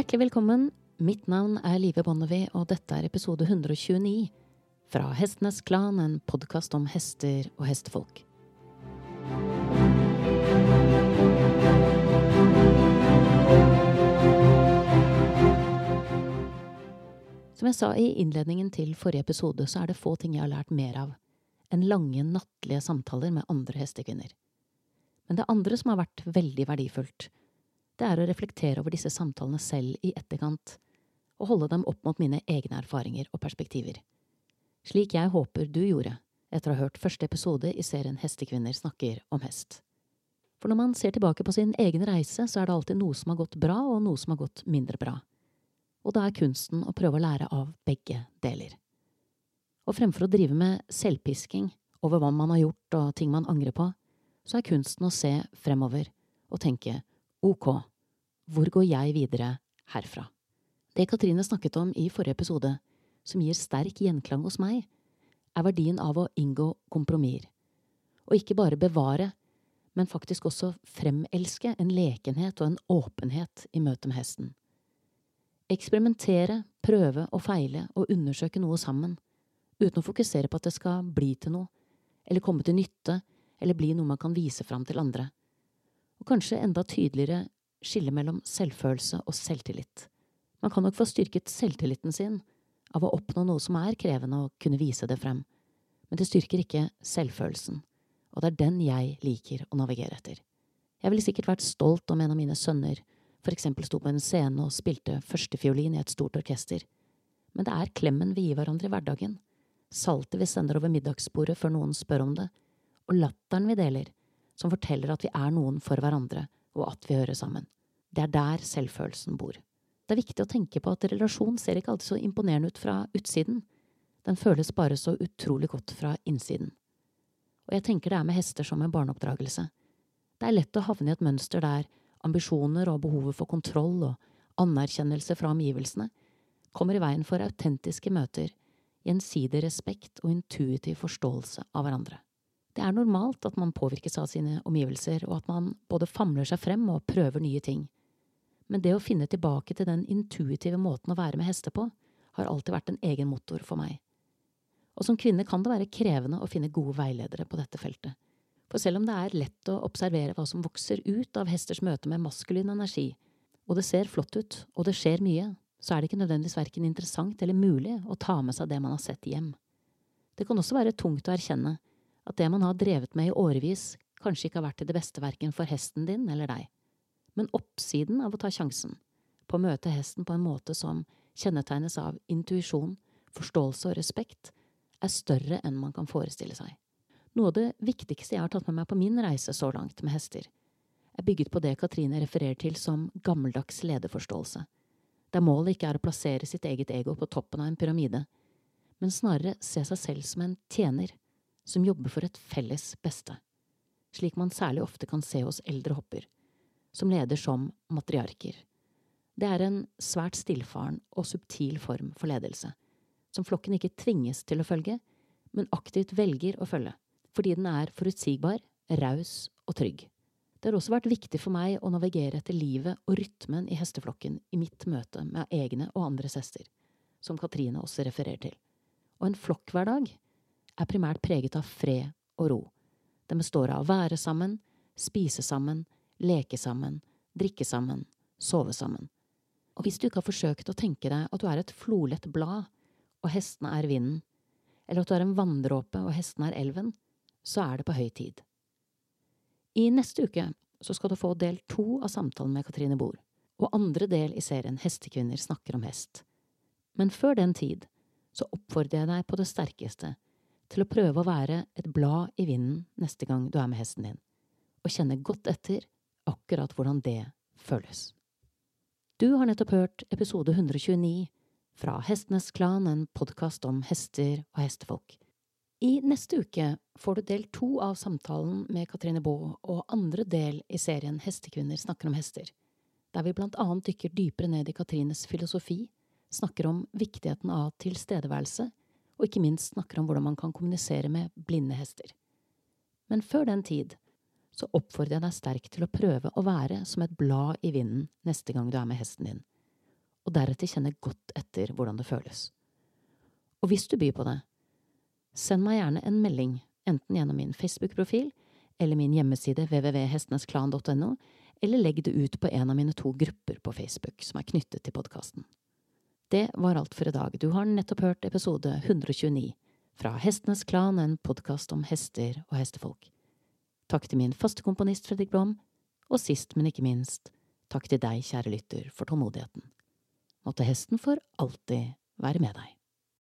Hjertelig velkommen. Mitt navn er Live Bonnevie, og dette er episode 129 fra Hestenes Klan, en podkast om hester og hestefolk. Som jeg sa i innledningen til forrige episode, så er det få ting jeg har lært mer av enn lange, nattlige samtaler med andre hestekvinner. Men det andre som har vært veldig verdifullt, det er å reflektere over disse samtalene selv i etterkant, og holde dem opp mot mine egne erfaringer og perspektiver. Slik jeg håper du gjorde etter å ha hørt første episode i serien Hestekvinner snakker om hest. For når man ser tilbake på sin egen reise, så er det alltid noe som har gått bra, og noe som har gått mindre bra. Og da er kunsten å prøve å lære av begge deler. Og fremfor å drive med selvpisking over hva man har gjort og ting man angrer på, så er kunsten å se fremover og tenke ok, hvor går jeg videre herfra? Det Katrine snakket om i forrige episode, som gir sterk gjenklang hos meg, er verdien av å inngå kompromisser. Og ikke bare bevare, men faktisk også fremelske en lekenhet og en åpenhet i møte med hesten. Eksperimentere, prøve og feile og undersøke noe sammen, uten å fokusere på at det skal bli til noe, eller komme til nytte, eller bli noe man kan vise fram til andre. Og kanskje enda tydeligere skille mellom selvfølelse og selvtillit. Man kan nok få styrket selvtilliten sin av å oppnå noe som er krevende og kunne vise det frem, men det styrker ikke selvfølelsen, og det er den jeg liker å navigere etter. Jeg ville sikkert vært stolt om en av mine sønner for eksempel sto på en scene og spilte førstefiolin i et stort orkester, men det er klemmen vi gir hverandre i hverdagen, saltet vi sender over middagsbordet før noen spør om det, og latteren vi deler, som forteller at vi er noen for hverandre og at vi hører sammen. Det er der selvfølelsen bor. Det er viktig å tenke på at relasjon ser ikke alltid så imponerende ut fra utsiden. Den føles bare så utrolig godt fra innsiden. Og jeg tenker det er med hester som med barneoppdragelse. Det er lett å havne i et mønster der ambisjoner og behovet for kontroll og anerkjennelse fra omgivelsene kommer i veien for autentiske møter, gjensidig respekt og intuitiv forståelse av hverandre. Det er normalt at man påvirkes av sine omgivelser, og at man både famler seg frem og prøver nye ting men det å finne tilbake til den intuitive måten å være med hester på, har alltid vært en egen motor for meg. Og som kvinne kan det være krevende å finne gode veiledere på dette feltet. For selv om det er lett å observere hva som vokser ut av hesters møte med maskulin energi, og det ser flott ut, og det skjer mye, så er det ikke nødvendigvis verken interessant eller mulig å ta med seg det man har sett hjem. Det kan også være tungt å erkjenne at det man har drevet med i årevis, kanskje ikke har vært til det beste verken for hesten din eller deg men oppsiden av å ta sjansen på å møte hesten på en måte som kjennetegnes av intuisjon, forståelse og respekt, er større enn man kan forestille seg. Noe av det viktigste jeg har tatt med meg på min reise så langt med hester, er bygget på det Katrine refererer til som gammeldags lederforståelse, der målet ikke er å plassere sitt eget ego på toppen av en pyramide, men snarere se seg selv som en tjener som jobber for et felles beste, slik man særlig ofte kan se hos eldre hopper som leder som matriarker. Det er en svært stillfaren og subtil form for ledelse, som flokken ikke tvinges til å følge, men aktivt velger å følge, fordi den er forutsigbar, raus og trygg. Det har også vært viktig for meg å navigere etter livet og rytmen i hesteflokken i mitt møte med egne og andres hester, som Katrine også refererer til. Og en flokkhverdag er primært preget av fred og ro. Den består av å være sammen, spise sammen, leke sammen, drikke sammen, sove sammen. Og hvis du ikke har forsøkt å tenke deg at du er et flolett blad, og hestene er vinden, eller at du er en vanndråpe og hestene er elven, så er det på høy tid. I neste uke så skal du få del to av samtalen med Katrine Bohr, og andre del i serien Hestekvinner snakker om hest. Men før den tid så oppfordrer jeg deg på det sterkeste til å prøve å være et blad i vinden neste gang du er med hesten din, og kjenne godt etter akkurat hvordan det føles. Du har nettopp hørt episode 129 fra Hestenes Klan, en podkast om hester og hestefolk. I neste uke får du del to av samtalen med Katrine Baa og andre del i serien Hestekvinner snakker om hester, der vi blant annet dykker dypere ned i Katrines filosofi, snakker om viktigheten av tilstedeværelse, og ikke minst snakker om hvordan man kan kommunisere med blinde hester. Men før den tid så oppfordrer jeg deg sterkt til å prøve å være som et blad i vinden neste gang du er med hesten din, og deretter kjenne godt etter hvordan det føles. Og hvis du byr på det, send meg gjerne en melding, enten gjennom min Facebook-profil eller min hjemmeside www.hestenesklan.no, eller legg det ut på en av mine to grupper på Facebook som er knyttet til podkasten. Det var alt for i dag, du har nettopp hørt episode 129 fra Hestenes Klan, en podkast om hester og hestefolk. Takk til min faste komponist Fredrik Blom, og sist, men ikke minst, takk til deg, kjære lytter, for tålmodigheten. Måtte hesten for alltid være med deg.